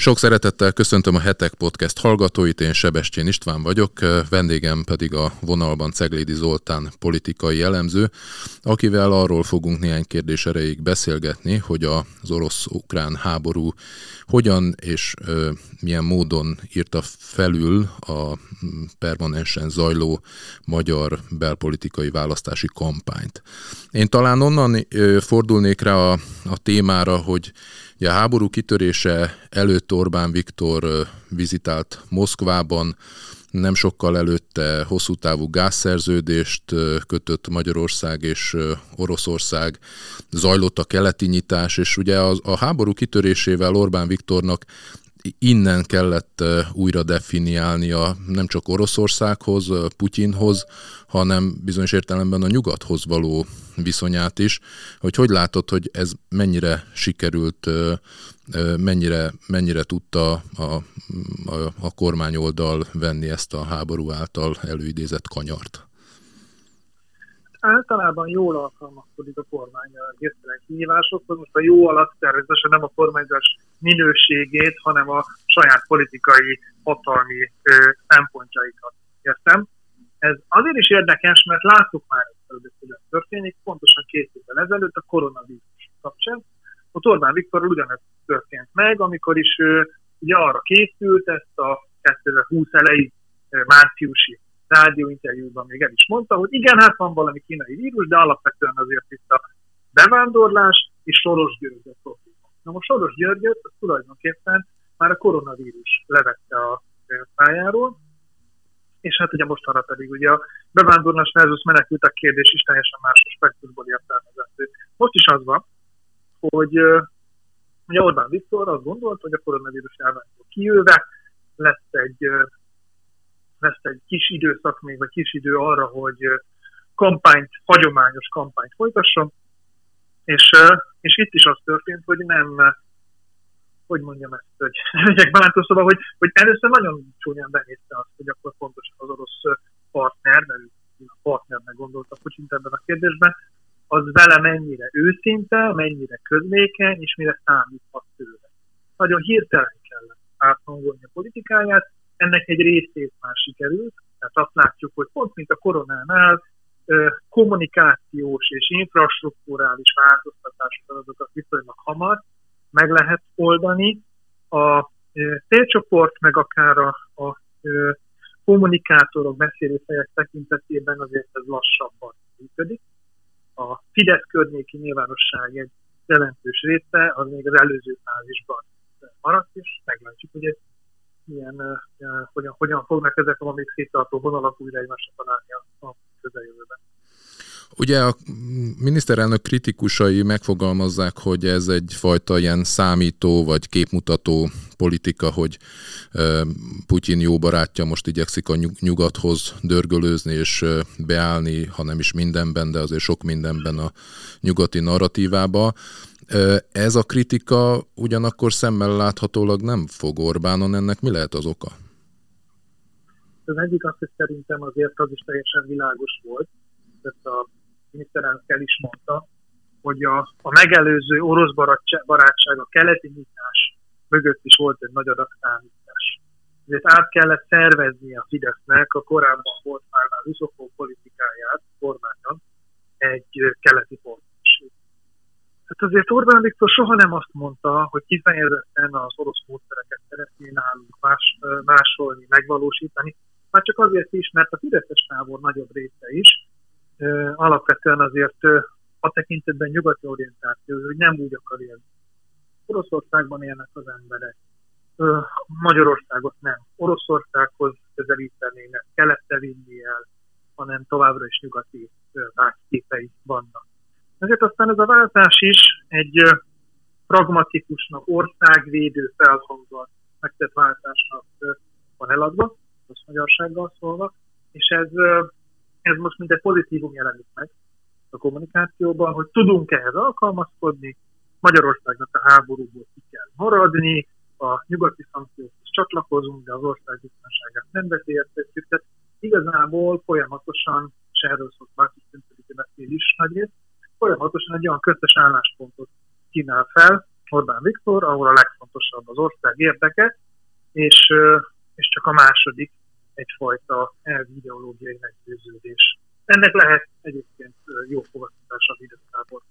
Sok szeretettel köszöntöm a Hetek Podcast hallgatóit, én Sebestyén István vagyok, vendégem pedig a vonalban Ceglédi Zoltán politikai elemző, akivel arról fogunk néhány kérdés erejéig beszélgetni, hogy az orosz-ukrán háború hogyan és ö, milyen módon írta felül a permanensen zajló magyar belpolitikai választási kampányt. Én talán onnan ö, fordulnék rá a, a témára, hogy Ja, a háború kitörése előtt Orbán Viktor vizitált Moszkvában, nem sokkal előtte hosszú távú gázszerződést kötött Magyarország és Oroszország, zajlott a keleti nyitás, és ugye a, a háború kitörésével Orbán Viktornak innen kellett újra definiálnia nem csak Oroszországhoz, Putyinhoz, hanem bizonyos értelemben a nyugathoz való viszonyát is, hogy hogy látod, hogy ez mennyire sikerült, mennyire, mennyire tudta a, a, a kormányoldal venni ezt a háború által előidézett kanyart? általában jól alkalmazkodik a kormány a hirtelen kihívásokhoz. Most a jó alatt természetesen nem a kormányzás minőségét, hanem a saját politikai hatalmi ö, szempontjaikat értem. Ez azért is érdekes, mert láttuk már ezt, hogy ez történik, pontosan két évvel ezelőtt a koronavírus kapcsán. Ott Orbán Viktor ugyanez történt meg, amikor is ő ugye arra készült ezt a 2020 elejé márciusi rádióinterjúban még el is mondta, hogy igen, hát van valami kínai vírus, de alapvetően azért itt a bevándorlás és Soros probléma. Na most Soros Györgyöt az tulajdonképpen már a koronavírus levette a pályáról, és hát ugye mostanra pedig ugye a bevándorlás versus menekültek kérdés is teljesen más aspektusból értelmezhető. Most is az van, hogy ugye Orbán Viktor azt gondolt, hogy a koronavírus járványból kijöve lesz egy lesz egy kis időszak még, vagy kis idő arra, hogy kampányt, hagyományos kampányt folytasson, és, és itt is az történt, hogy nem, hogy mondjam ezt, hogy legyek bántó, szóval, hogy, hogy először nagyon csúnyán benézte azt, hogy akkor pontosan az orosz partner, mert a partnernek gondolta Putyint ebben a kérdésben, az vele mennyire őszinte, mennyire közlékeny, és mire számíthat tőle. Nagyon hirtelen kellett áthangolni a politikáját, ennek egy részét már sikerült, tehát azt látjuk, hogy pont mint a koronánál kommunikációs és infrastruktúrális változtatásokat azokat viszonylag hamar meg lehet oldani. A célcsoport, meg akár a, a kommunikátorok, beszélőfejek tekintetében azért ez lassabban működik. A Fidesz környéki nyilvánosság egy jelentős része, az még az előző fázisban maradt, és meglátjuk, hogy ez milyen, hogyan, hogyan fognak ezek a még széttartó vonalak újra egymásra találni a, a közeljövőben. Ugye a miniszterelnök kritikusai megfogalmazzák, hogy ez egyfajta ilyen számító vagy képmutató politika, hogy Putyin jó barátja most igyekszik a nyugathoz dörgölőzni és beállni, ha nem is mindenben, de azért sok mindenben a nyugati narratívába. Ez a kritika ugyanakkor szemmel láthatólag nem fog Orbánon, ennek mi lehet az oka? Az egyik azt, hogy szerintem azért az is teljesen világos volt, ezt a miniszterelnök el is mondta, hogy a, a megelőző orosz barátság, a keleti nyitás mögött is volt egy nagy adag számítás. Ezért át kellett szervezni a Fidesznek a korábban volt már az uszokó politikáját kormányon egy keleti pont Hát azért Orbán Viktor soha nem azt mondta, hogy kifejezetten az orosz módszereket szeretné nálunk más, másolni, megvalósítani, már csak azért is, mert a fideszes tábor nagyobb része is alapvetően azért a tekintetben nyugati orientáció, hogy nem úgy akar élni. Oroszországban élnek az emberek, Magyarországot nem. Oroszországhoz közelítenének, kelette vinni el, hanem továbbra is nyugati vágyképei vannak. Ezért aztán ez a váltás is egy pragmatikusnak, országvédő felhanggal megtett váltásnak van eladva, az magyarsággal szólva, és ez, ez most mint egy pozitívum jelenik meg a kommunikációban, hogy tudunk ehhez alkalmazkodni, Magyarországnak a háborúból ki kell maradni, a nyugati szankciókhoz csatlakozunk, de az ország biztonságát nem veszélyeztetjük. Tehát igazából folyamatosan, és erről szólt Márcis beszél is nagyrészt, folyamatosan egy olyan köztes álláspontot kínál fel Orbán Viktor, ahol a legfontosabb az ország érdeke, és, és csak a második egyfajta elvideológiai meggyőződés. Ennek lehet egyébként jó fogadtatás a Fidesz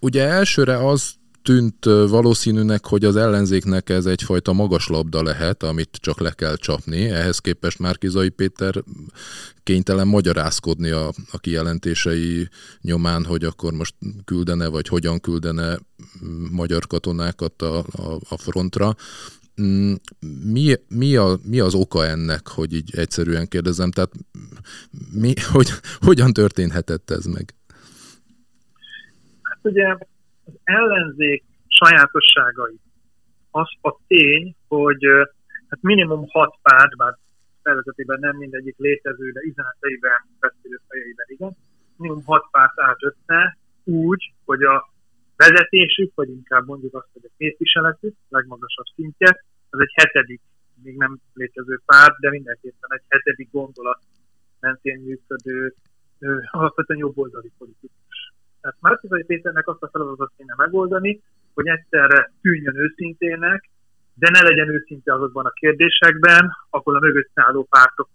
Ugye elsőre az tűnt valószínűnek, hogy az ellenzéknek ez egyfajta magas labda lehet, amit csak le kell csapni. Ehhez képest Márkizai Péter kénytelen magyarázkodni a, a kijelentései nyomán, hogy akkor most küldene, vagy hogyan küldene magyar katonákat a, a, a frontra. Mm, mi, mi, a, mi az oka ennek, hogy így egyszerűen kérdezem? Tehát mi, hogy, hogyan történhetett ez meg? Hát ugye az ellenzék sajátosságai az a tény, hogy hát minimum hat párt, bár szervezetében nem mindegyik létező, de üzeneteiben, beszélő fejeiben igen, minimum hat párt állt össze úgy, hogy a vezetésük, vagy inkább mondjuk azt, hogy a képviseletük, legmagasabb szintje, az egy hetedik, még nem létező párt, de mindenképpen egy hetedik gondolat mentén működő, alapvetően jobboldali politikus. Tehát Márkizai Péternek azt a feladatot kéne megoldani, hogy egyszerre tűnjön őszintének, de ne legyen őszinte azokban a kérdésekben, ahol a mögött álló pártok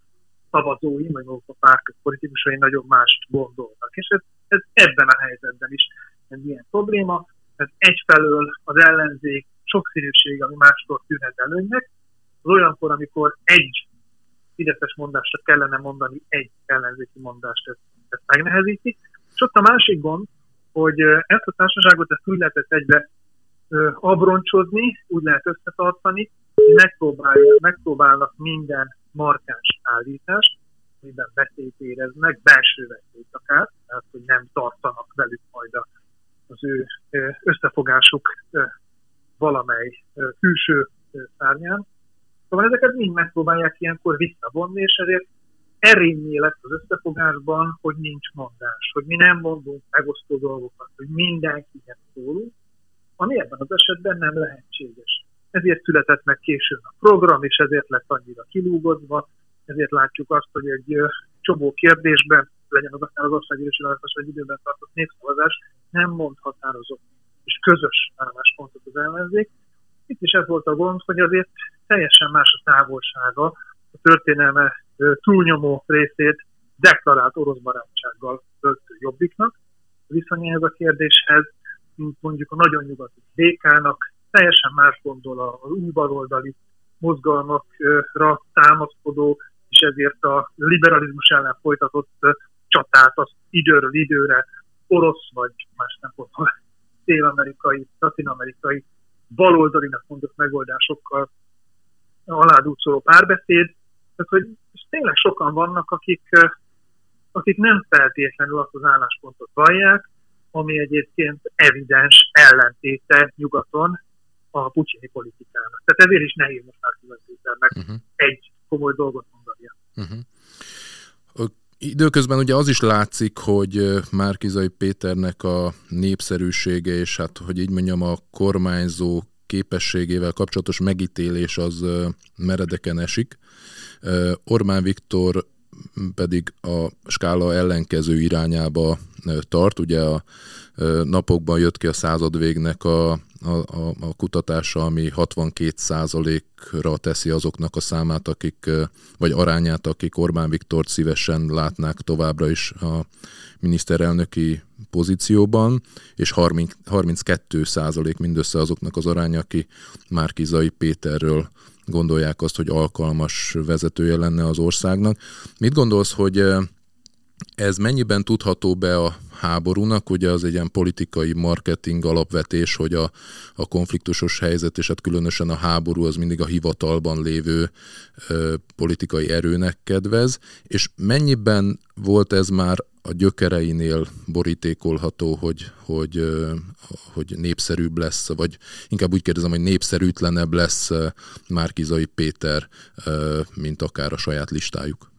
szavazói, vagy maguk a pártok politikusai nagyon mást gondolnak. És ez, ez ebben a helyzetben is egy ilyen probléma. Ez egyfelől az ellenzék sokszínűség, ami máskor tűnhet előnynek, az olyankor, amikor egy fideszes mondásra kellene mondani egy ellenzéki mondást, ezt, ezt megnehezíti. És ott a másik gond, hogy ezt a társaságot ezt úgy lehetett egybe abroncsozni, úgy lehet összetartani, hogy megpróbál, megpróbálnak minden markáns állítást, minden veszélyt éreznek, belső veszélyt akár, tehát hogy nem tartanak velük majd az ő összefogásuk valamely külső szárnyán. Szóval ezeket mind megpróbálják ilyenkor visszavonni, és ezért erényé lesz az összefogásban, hogy nincs mondás, hogy mi nem mondunk megosztó dolgokat, hogy mindenkinek szólunk, ami ebben az esetben nem lehetséges. Ezért született meg későn a program, és ezért lett annyira kilúgozva, ezért látjuk azt, hogy egy csomó kérdésben, legyen az akár az országgyűlési választás vagy időben tartott népszavazás, nem mond határozott és közös álláspontot az ellenzék. Itt is ez volt a gond, hogy azért teljesen más a távolsága, a történelme túlnyomó részét deklarált orosz barátsággal töltő jobbiknak. Viszont ehhez a kérdéshez, mint mondjuk a nagyon nyugati békának, teljesen más gondol az új baloldali mozgalmakra támaszkodó, és ezért a liberalizmus ellen folytatott csatát az időről időre orosz vagy más szempontból dél-amerikai, latin-amerikai baloldalinak mondott megoldásokkal aládúcoló párbeszéd. Tehát, hogy tényleg sokan vannak, akik, akik nem feltétlenül azt az álláspontot vallják, ami egyébként evidens ellentéte nyugaton a pucsini politikának. Tehát ezért is nehéz most már meg uh-huh. egy komoly dolgot mondani. Uh-huh. Időközben ugye az is látszik, hogy Márkizai Péternek a népszerűsége, és hát, hogy így mondjam, a kormányzó képességével kapcsolatos megítélés az meredeken esik. Orbán Viktor pedig a skála ellenkező irányába tart. Ugye a napokban jött ki a századvégnek a a, a, a kutatása, ami 62%-ra teszi azoknak a számát, akik, vagy arányát, akik Orbán Viktort szívesen látnák továbbra is a miniszterelnöki pozícióban, és 30, 32 százalék mindössze azoknak az aránya, aki Márkizai Péterről gondolják azt, hogy alkalmas vezetője lenne az országnak. Mit gondolsz, hogy ez mennyiben tudható be a háborúnak, ugye az egy ilyen politikai marketing alapvetés, hogy a, a konfliktusos helyzet, és hát különösen a háború az mindig a hivatalban lévő ö, politikai erőnek kedvez, és mennyiben volt ez már a gyökereinél borítékolható, hogy, hogy, hogy népszerűbb lesz, vagy inkább úgy kérdezem, hogy népszerűtlenebb lesz Márkizai Péter, mint akár a saját listájuk?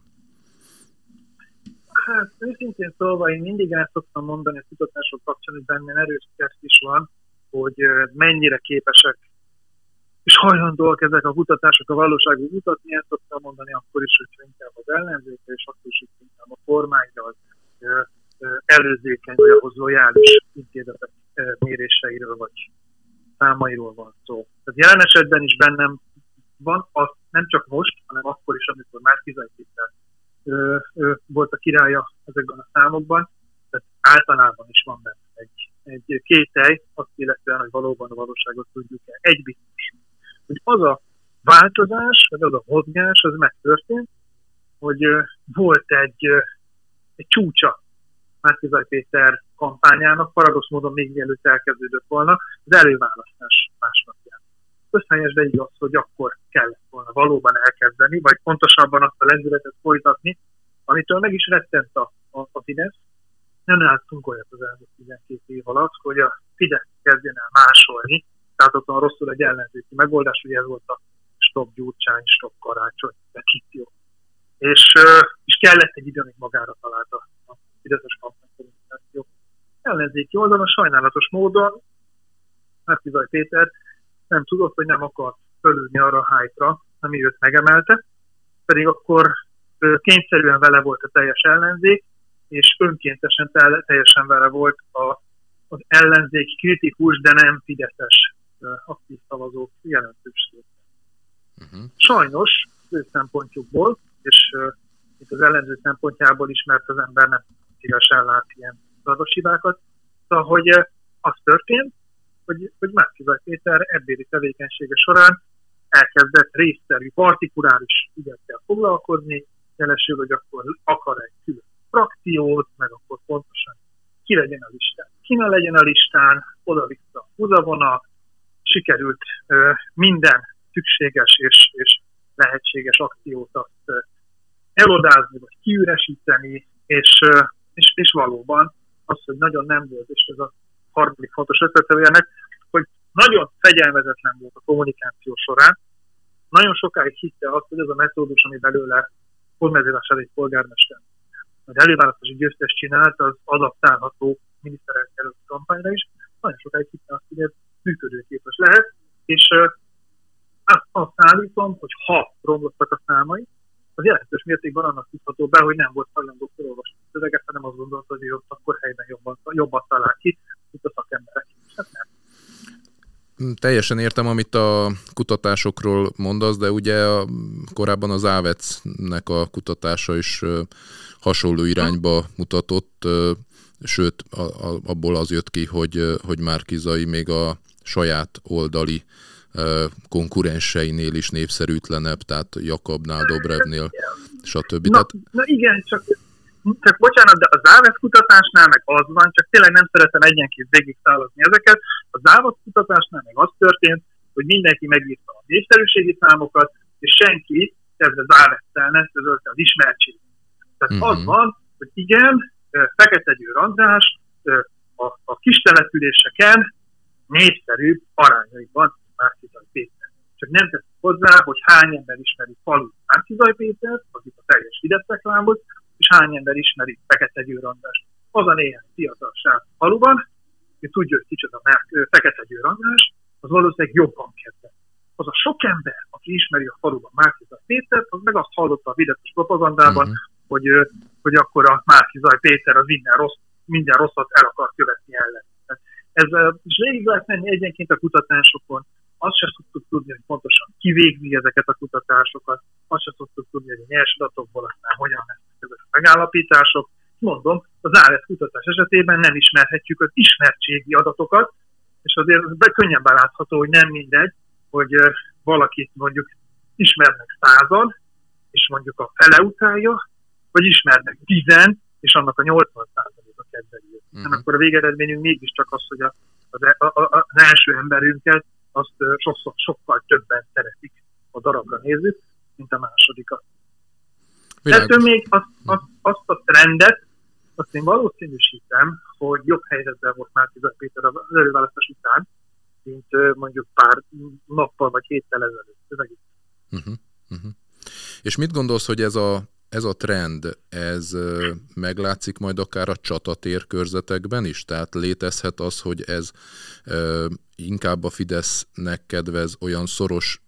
Hát őszintén szólva én mindig el szoktam mondani a kutatások kapcsán, hogy benne erős is van, hogy mennyire képesek és hajlandóak ezek a kutatások a valóságot mutatni, ezt szoktam mondani akkor is, hogyha inkább az ellenzéke, és akkor is, hogy inkább a kormánya az előzékeny, vagy ahhoz lojális intézetek méréseiről, vagy számairól van szó. Tehát jelen esetben is bennem van, az nem csak most, hanem akkor is, amikor már Péter volt a királya ezekben a számokban, tehát általában is van benne egy, egy kételj, azt illetően, hogy valóban a valóságot tudjuk-e. Egy biztos, hogy az a változás, vagy az a mozgás, az megtörtént, hogy volt egy, egy csúcsa Márkizaj Péter kampányának, paradox módon még mielőtt elkezdődött volna, az előválasztás másnapján. Összhelyes, de igaz, hogy akkor kellett valóban elkezdeni, vagy pontosabban azt a lendületet folytatni, amitől meg is rettent a, a, a Fidesz. Nem láttunk olyat az elmúlt 12 év alatt, hogy a Fidesz kezdjen el másolni, tehát ott rosszul egy ellenzéki megoldás, hogy ez volt a stop gyurcsány, stop karácsony, petíció. És, és kellett egy idő, amíg magára találta a Fideszes kampánykommunikáció. Ellenzéki oldalon sajnálatos módon Márkizaj Péter nem tudott, hogy nem akart fölülni arra a hype-ra, ami őt megemelte, pedig akkor kényszerűen vele volt a teljes ellenzék, és önkéntesen teljesen vele volt a, az ellenzék kritikus, de nem fideszes aktív szavazók jelentőség. Uh-huh. Sajnos ő szempontjukból, és itt az ellenző szempontjából is, mert az ember nem szívesen lát ilyen hibákat, szóval, hogy az történt, hogy, hogy Márkizaj Péter ebbéli tevékenysége során elkezdett részszerű, partikuláris ügyekkel foglalkozni, jelesül, hogy akkor akar egy külön frakciót, meg akkor pontosan ki legyen a listán. Ki ne legyen a listán, oda-vissza húzavona, sikerült ö, minden szükséges és, és lehetséges akciót azt elodázni, vagy kiüresíteni, és, ö, és, és valóban az, hogy nagyon nem volt, és ez a harmadik fontos összetevőjenek, hogy nagyon fegyelmezetlen volt a kommunikáció során, nagyon sokáig hitte azt, hogy ez a metódus, ami belőle egy polgármester az előválasztási győztes csinált, az adaptálható miniszterelnök kampányra is. Nagyon sokáig hitte azt, hogy ez működőképes lehet, és azt, azt állítom, hogy ha romlottak a számai, az jelentős mértékben annak tudható be, hogy nem volt hajlandó felolvasni a szöveget, hanem azt gondolta, hogy ott akkor helyben jobban, jobban talál ki, mint a szakemberek. Hát nem. Teljesen értem, amit a kutatásokról mondasz, de ugye a, korábban az Ávecnek a kutatása is hasonló irányba mutatott, sőt, abból az jött ki, hogy, hogy Márkizai még a saját oldali konkurenseinél is népszerűtlenebb, tehát Jakabnál, Dobrevnél, stb. Na, tehát... na igen, csak csak bocsánat, de a Závesz kutatásnál meg az van, csak tényleg nem szeretem egyenként végig szállazni ezeket. A Závesz kutatásnál meg az történt, hogy mindenki megírta a népszerűségi számokat, és senki kezdve Závesztel nem közölte az ismertség. Tehát uh-huh. az van, hogy igen, Fekete Győr András a, a kis településeken népszerűbb arányaiban Márkizaj Péter. Csak nem tesz hozzá, hogy hány ember ismeri falu Márkizaj Péter, az itt a teljes Fidesz reklámot, és hány ember ismeri Fekete Győr András. Az a néhány fiatal srác faluban, hogy tudja, hogy kicsoda mert Fekete Győr András, az valószínűleg jobban kedve. Az a sok ember, aki ismeri a faluban Márkizaj Pétert, az meg azt hallotta a videós propagandában, uh-huh. hogy, hogy akkor a Márkizaj Péter az minden, rossz, minden rosszat el akar követni ellen. Ez, és végig lehet menni egyenként a kutatásokon, azt sem tudtuk tudni, hogy pontosan kivégzi ezeket a kutatásokat, azt sem tudtuk tudni, hogy a nyers adatokból aztán hogyan a megállapítások. Mondom, az ARS kutatás esetében nem ismerhetjük az ismertségi adatokat, és azért be könnyen belátható, hogy nem mindegy, hogy valakit mondjuk ismernek század, és mondjuk a fele utálja, vagy ismernek tizen, és annak a 80 a kedveli. Uh-huh. akkor a végeredményünk mégiscsak az, hogy a, az, e- a, a, az első emberünket azt sokszor, sokkal többen szeretik a darabra nézzük, mint a másodikat. Ettől még azt, azt, azt a trendet, azt én valószínűsítem, hogy jobb helyzetben volt Márkizaj Péter az előválasztás után, mint mondjuk pár nappal vagy héttel ezelőtt. Uh-huh, uh-huh. És mit gondolsz, hogy ez a ez a trend, ez meglátszik majd akár a csatatér körzetekben is? Tehát létezhet az, hogy ez inkább a Fidesznek kedvez olyan szoros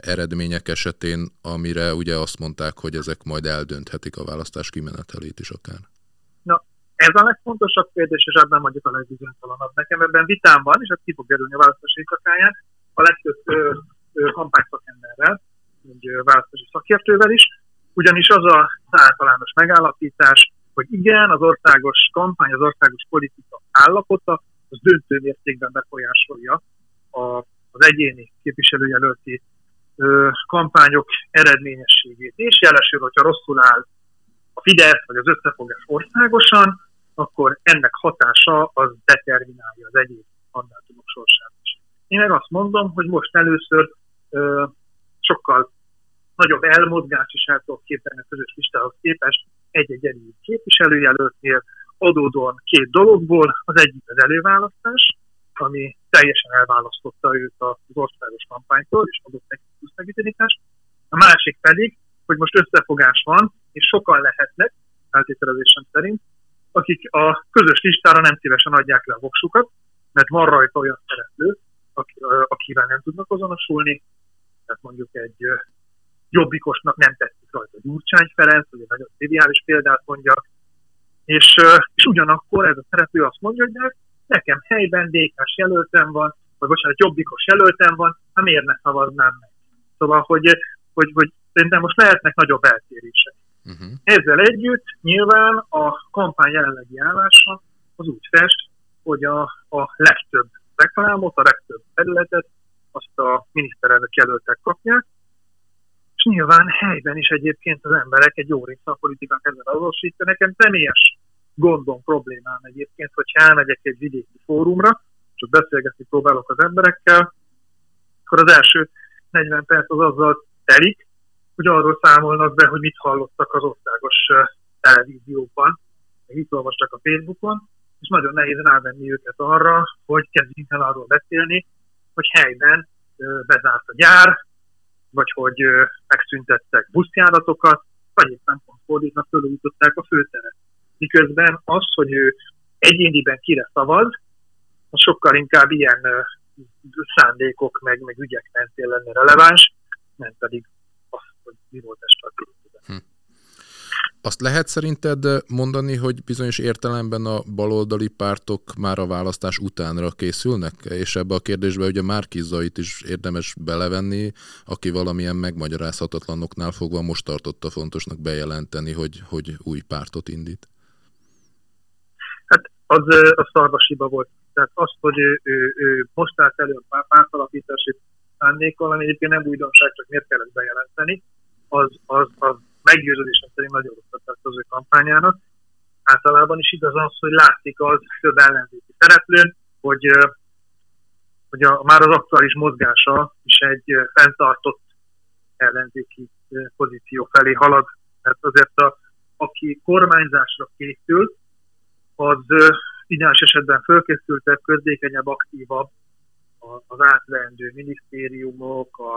eredmények esetén, amire ugye azt mondták, hogy ezek majd eldönthetik a választás kimenetelét is akár. Na, Ez a legfontosabb kérdés, és ebben mondjuk a legbizonytalanabb. Nekem ebben vitám van, és ez ki fog a választási kakáján, a legtöbb kampányszakemberrel, egy választási szakértővel is, ugyanis az a általános megállapítás, hogy igen, az országos kampány, az országos politika állapota, az döntő mértékben befolyásolja a, az egyéni képviselőjelölti ö, kampányok eredményességét. És jelesül, hogyha rosszul áll a Fidesz vagy az összefogás országosan, akkor ennek hatása az determinálja az egyéb mandátumok sorsát is. Én meg azt mondom, hogy most először ö, sokkal nagyobb elmozgás is el tudok képzelni a közös listához képest egy-egy egyéb képviselőjelöltnél adódóan két dologból. Az egyik az előválasztás, ami teljesen elválasztotta őt az országos kampánytól, és adott neki plusz legitimitást. A másik pedig, hogy most összefogás van, és sokan lehetnek, feltételezésem szerint, akik a közös listára nem szívesen adják le a voksukat, mert van rajta olyan szereplő, akivel nem tudnak azonosulni, tehát mondjuk egy jobbikosnak nem tetszik rajta Gyurcsány Ferenc, hogy egy nagyon triviális példát mondjak, és, és ugyanakkor ez a szereplő azt mondja, hogy de nekem helyben dk jelöltem van, vagy bocsánat, jobbikos jelöltem van, hát miért ne szavaznám meg? Szóval, hogy, hogy, hogy szerintem most lehetnek nagyobb eltérések. Uh-huh. Ezzel együtt nyilván a kampány jelenlegi állása az úgy fest, hogy a, a legtöbb reklámot, a legtöbb területet azt a miniszterelnök jelöltek kapják, és nyilván helyben is egyébként az emberek egy jó része a politikán ezzel azonosítja. Nekem személyes gondom, problémám egyébként, hogyha elmegyek egy vidéki fórumra, és ott beszélgetni próbálok az emberekkel, akkor az első 40 perc az azzal telik, hogy arról számolnak be, hogy mit hallottak az országos televízióban, meg itt olvastak a Facebookon, és nagyon nehéz rávenni őket arra, hogy kezdjünk el arról beszélni, hogy helyben bezárt a gyár, vagy hogy megszüntettek buszjáratokat, vagy éppen pont fordítva fölújították a főteret. Miközben az, hogy ő egyéniben kire szavaz, az sokkal inkább ilyen szándékok meg, meg ügyek mentén lenne releváns, nem pedig az, hogy mi volt a stratégia. Azt lehet szerinted mondani, hogy bizonyos értelemben a baloldali pártok már a választás utánra készülnek? És ebbe a kérdésbe ugye Márkizait is érdemes belevenni, aki valamilyen megmagyarázhatatlanoknál fogva most tartotta fontosnak bejelenteni, hogy, hogy új pártot indít. Az a szarvasiba volt. Tehát azt, hogy ő, ő, ő most állt elő a pártalapítási szándékkal, ami egyébként nem újdonság, csak miért kellett bejelenteni, az, az, az meggyőződésem szerint nagyon rosszat tett az ő kampányának. Általában is igaz az, hogy látszik az több ellenzéki szereplőn, hogy, hogy a, már az aktuális mozgása is egy fenntartott ellenzéki pozíció felé halad. Tehát azért a, aki kormányzásra készül, az ideális esetben fölkészültebb, közdékenyebb, aktívabb az átveendő minisztériumok, a,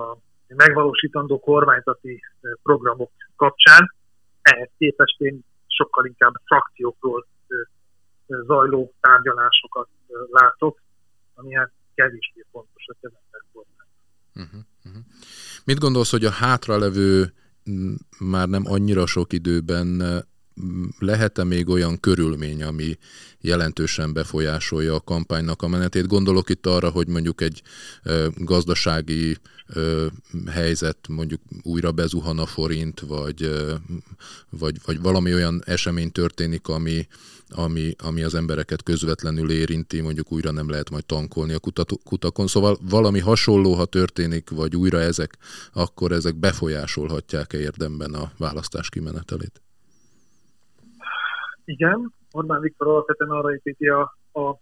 a megvalósítandó kormányzati programok kapcsán. Ehhez képest én sokkal inkább frakciókról zajló tárgyalásokat látok, ami hát kevésbé fontos a kezeltek uh-huh, uh-huh. Mit gondolsz, hogy a hátralevő már nem annyira sok időben lehet-e még olyan körülmény, ami jelentősen befolyásolja a kampánynak a menetét? Gondolok itt arra, hogy mondjuk egy gazdasági helyzet, mondjuk újra bezuhan a forint, vagy, vagy, vagy valami olyan esemény történik, ami, ami, ami az embereket közvetlenül érinti, mondjuk újra nem lehet majd tankolni a kutakon. Szóval valami hasonló, ha történik, vagy újra ezek, akkor ezek befolyásolhatják-e érdemben a választás kimenetelét? Igen, Orbán Viktor alapvetően arra építi a, a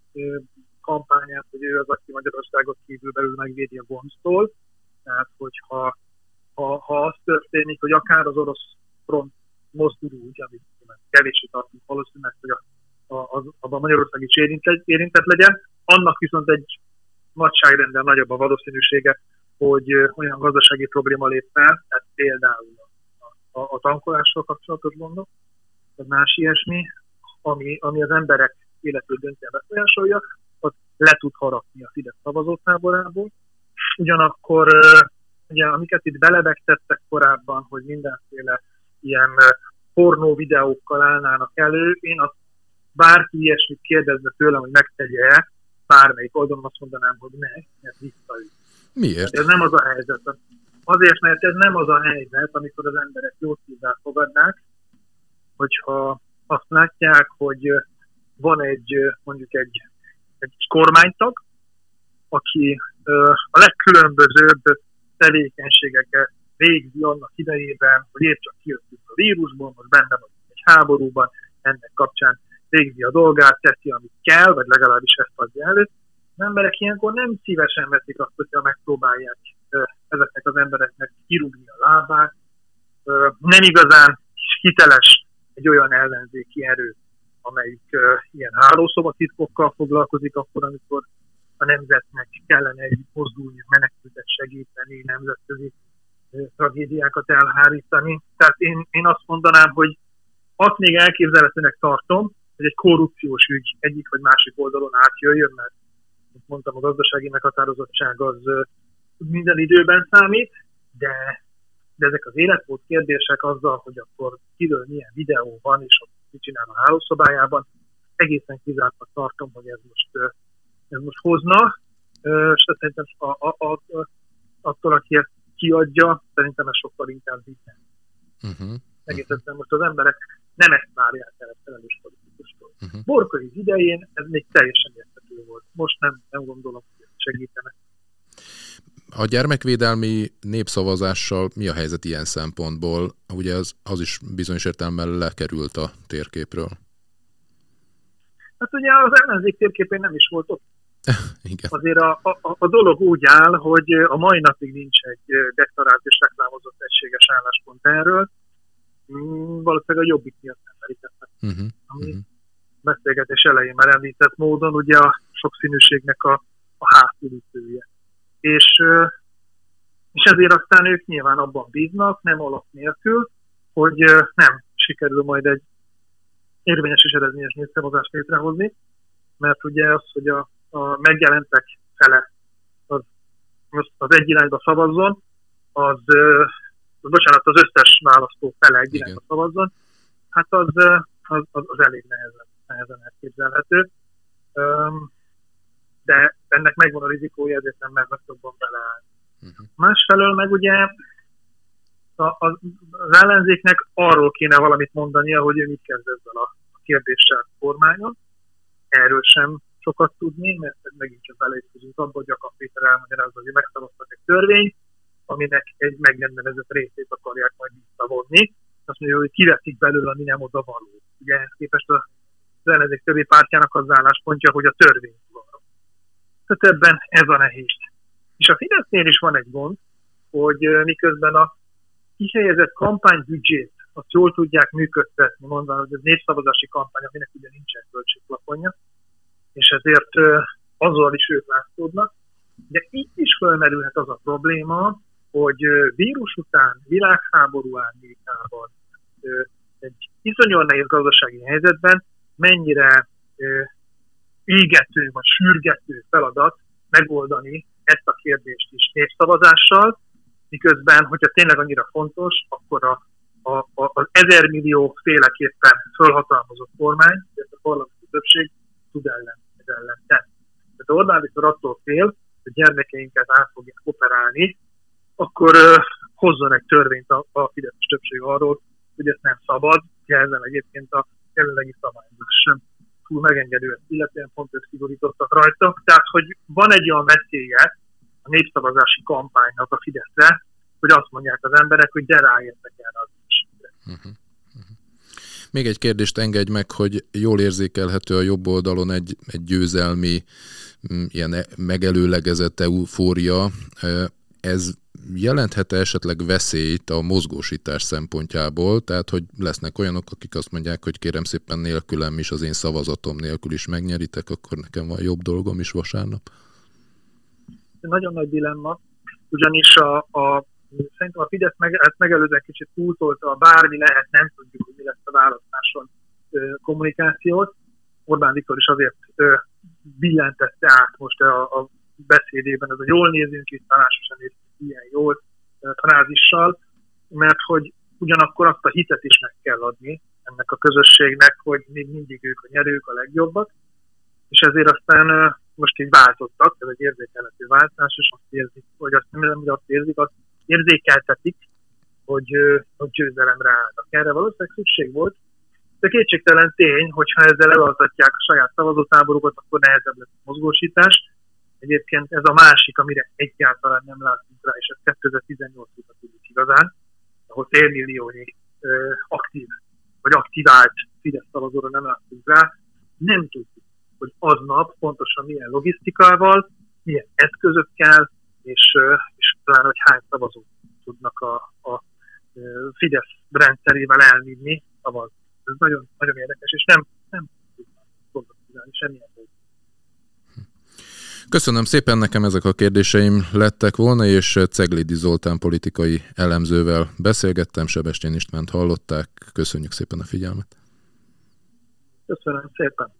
kampányát, hogy ő az, aki Magyarországot kívül belül megvédi a gonosztól. Tehát, hogyha ha, ha az történik, hogy akár az orosz front mozdul úgy, amit kevésbé tartunk valószínűleg, hogy a, a, a, a Magyarország is érintett, érintett legyen, annak viszont egy nagyságrendel nagyobb a valószínűsége, hogy olyan gazdasági probléma lép fel, tehát például a, a, a tankolással kapcsolatos gondok, vagy más ilyesmi, ami, ami az emberek életét döntően befolyásolja, az le tud harapni a Fidesz szavazótáborából. Ugyanakkor ugye, amiket itt belebegtettek korábban, hogy mindenféle ilyen pornó videókkal állnának elő, én azt bárki ilyesmit kérdezne tőlem, hogy megtegye-e, bármelyik oldalon azt mondanám, hogy ne, mert visszaüt. Miért? Ez nem az a helyzet. Azért, mert ez nem az a helyzet, amikor az emberek jó szívvel fogadnák, hogyha azt látják, hogy van egy, mondjuk egy, egy kormánytag, aki a legkülönbözőbb tevékenységeket végzi annak idejében, hogy épp csak kijöttünk a vírusból, most benne vagyunk egy háborúban, ennek kapcsán végzi a dolgát, teszi, amit kell, vagy legalábbis ezt adja elő. Az emberek ilyenkor nem szívesen veszik azt, hogyha megpróbálják ezeknek az embereknek kirúgni a lábát. Nem igazán hiteles egy olyan ellenzéki erő, amelyik ilyen hálószobatitkokkal foglalkozik akkor, amikor a nemzetnek kellene egy mozdulni, menekültet segíteni, nemzetközi tragédiákat elhárítani. Tehát én, én azt mondanám, hogy azt még elképzelhetőnek tartom, hogy egy korrupciós ügy egyik vagy másik oldalon átjöjjön, mert mint mondtam, a gazdasági meghatározottság az minden időben számít, de, de ezek az életmód kérdések azzal, hogy akkor kiről milyen videó van, és ott mit csinál a hálószobájában, egészen kizártnak tartom, hogy ez most, ez most hozna, és szerintem a, a, a, attól, aki ezt kiadja, szerintem ez sokkal inkább vitte. Uh-huh. Egészen most az emberek nem ezt várják el a felelős politikustól. Uh-huh. Borkai idején ez még teljesen érthető volt. Most nem, nem gondolom, hogy segítenek. A gyermekvédelmi népszavazással mi a helyzet ilyen szempontból? Ugye az, az is bizonyos értelemben lekerült a térképről. Hát ugye az ellenzék térképén nem is volt ott. Igen. Azért a, a, a dolog úgy áll, hogy a mai napig nincs egy deklarált és reklámozott egységes álláspont erről. Mm, valószínűleg a jobbik miatt nem merítettek. Uh-huh. Ami uh-huh. beszélgetés elején már említett módon ugye a sokszínűségnek a, a hátulütője. És, és ezért aztán ők nyilván abban bíznak, nem alap nélkül, hogy nem sikerül majd egy érvényes és eredményes népszavazást létrehozni, mert ugye az, hogy a, a megjelentek fele az, az egy irányba szavazzon, az, az bocsánat, az összes választó fele egy Igen. irányba szavazzon, hát az, az, az, az elég nehezen, nehezen elképzelhető. De ennek megvan a rizikója, ezért nem mernek jobban beleállni. Uh-huh. Másfelől meg ugye a, a, az ellenzéknek arról kéne valamit mondania, hogy ő mit kezd ezzel a kérdéssel kormányon. Erről sem sokat tudni, mert megint csak beleütközünk abba, hogy Jakab Péter elmagyarázza, hogy megszavaztak egy törvény, aminek egy megrendelezett részét akarják majd visszavonni. Azt mondja, hogy kiveszik belőle, ami nem oda való. Ugye ehhez képest az ellenzék többi pártjának az álláspontja, hogy a törvény van. Tehát ebben ez a nehéz. És a Fidesznél is van egy gond, hogy miközben a kihelyezett kampánybüdzsét azt jól tudják működtetni, mondva, hogy ez népszavazási kampány, aminek ugye nincsen költségplafonja, és ezért azzal is ők látszódnak. De itt is felmerülhet az a probléma, hogy vírus után, világháború árnyékában, egy iszonyúan nehéz gazdasági helyzetben mennyire égető vagy sürgető feladat megoldani ezt a kérdést is népszavazással, miközben, hogyha tényleg annyira fontos, akkor a, a, a, az ezer millió féleképpen fölhatalmazott kormány, ez a parlamenti többség tud ellen, ez ellen tenni. Tehát Orbán Viktor attól fél, hogy gyermekeinket át fogják operálni, akkor uh, hozzon egy törvényt a, a Fideszes többség arról, hogy ezt nem szabad, ezzel egyébként a jelenlegi szabályozás sem túl megengedő, illetően pont ők szigorítottak rajta. Tehát, hogy van egy olyan veszélye a népszavazási kampánynak a Fideszre, hogy azt mondják az emberek, hogy de ráértek erre az is. Uh-huh. Uh-huh. Még egy kérdést engedj meg, hogy jól érzékelhető a jobb oldalon egy, egy győzelmi, mm, ilyen e, megelőlegezett eufória. Ez jelenthet esetleg veszélyt a mozgósítás szempontjából, tehát hogy lesznek olyanok, akik azt mondják, hogy kérem szépen nélkülem is, az én szavazatom nélkül is megnyeritek, akkor nekem van jobb dolgom is vasárnap? Nagyon nagy dilemma, ugyanis a, a szerintem a Fidesz meg, ezt megelőzően kicsit túltolta, a bármi lehet, nem tudjuk, hogy mi lesz a választáson kommunikációt. Orbán Viktor is azért billentette át most a, a beszédében, ez a jól nézünk itt, talán sosem nézünk ilyen jól frázissal, mert hogy ugyanakkor azt a hitet is meg kell adni ennek a közösségnek, hogy még mindig ők a nyerők, a legjobbak, és ezért aztán most így változtak, ez egy érzékelhető váltás, és azt érzik, hogy azt nem, azt érzik, azt érzékeltetik, hogy, hogy győzelemre állnak. Erre valószínűleg szükség volt, de kétségtelen tény, hogyha ezzel elaltatják a saját szavazótáborokat, akkor nehezebb lesz a mozgósítás. Egyébként ez a másik, amire egyáltalán nem látunk rá, és ez 2018 óta tudjuk igazán, ahol félmilliónyi aktív vagy aktivált Fidesz szavazóra nem látunk rá, nem tudjuk, hogy aznap pontosan milyen logisztikával, milyen eszközökkel, és, és talán, hogy hány szavazót tudnak a, a Fidesz rendszerével elvinni szavazni. Ez nagyon, nagyon érdekes, és nem, nem tudnak semmilyen módon. Köszönöm szépen, nekem ezek a kérdéseim lettek volna, és Ceglidi Zoltán politikai elemzővel beszélgettem, Sebestyén Istvánt hallották. Köszönjük szépen a figyelmet. Köszönöm szépen.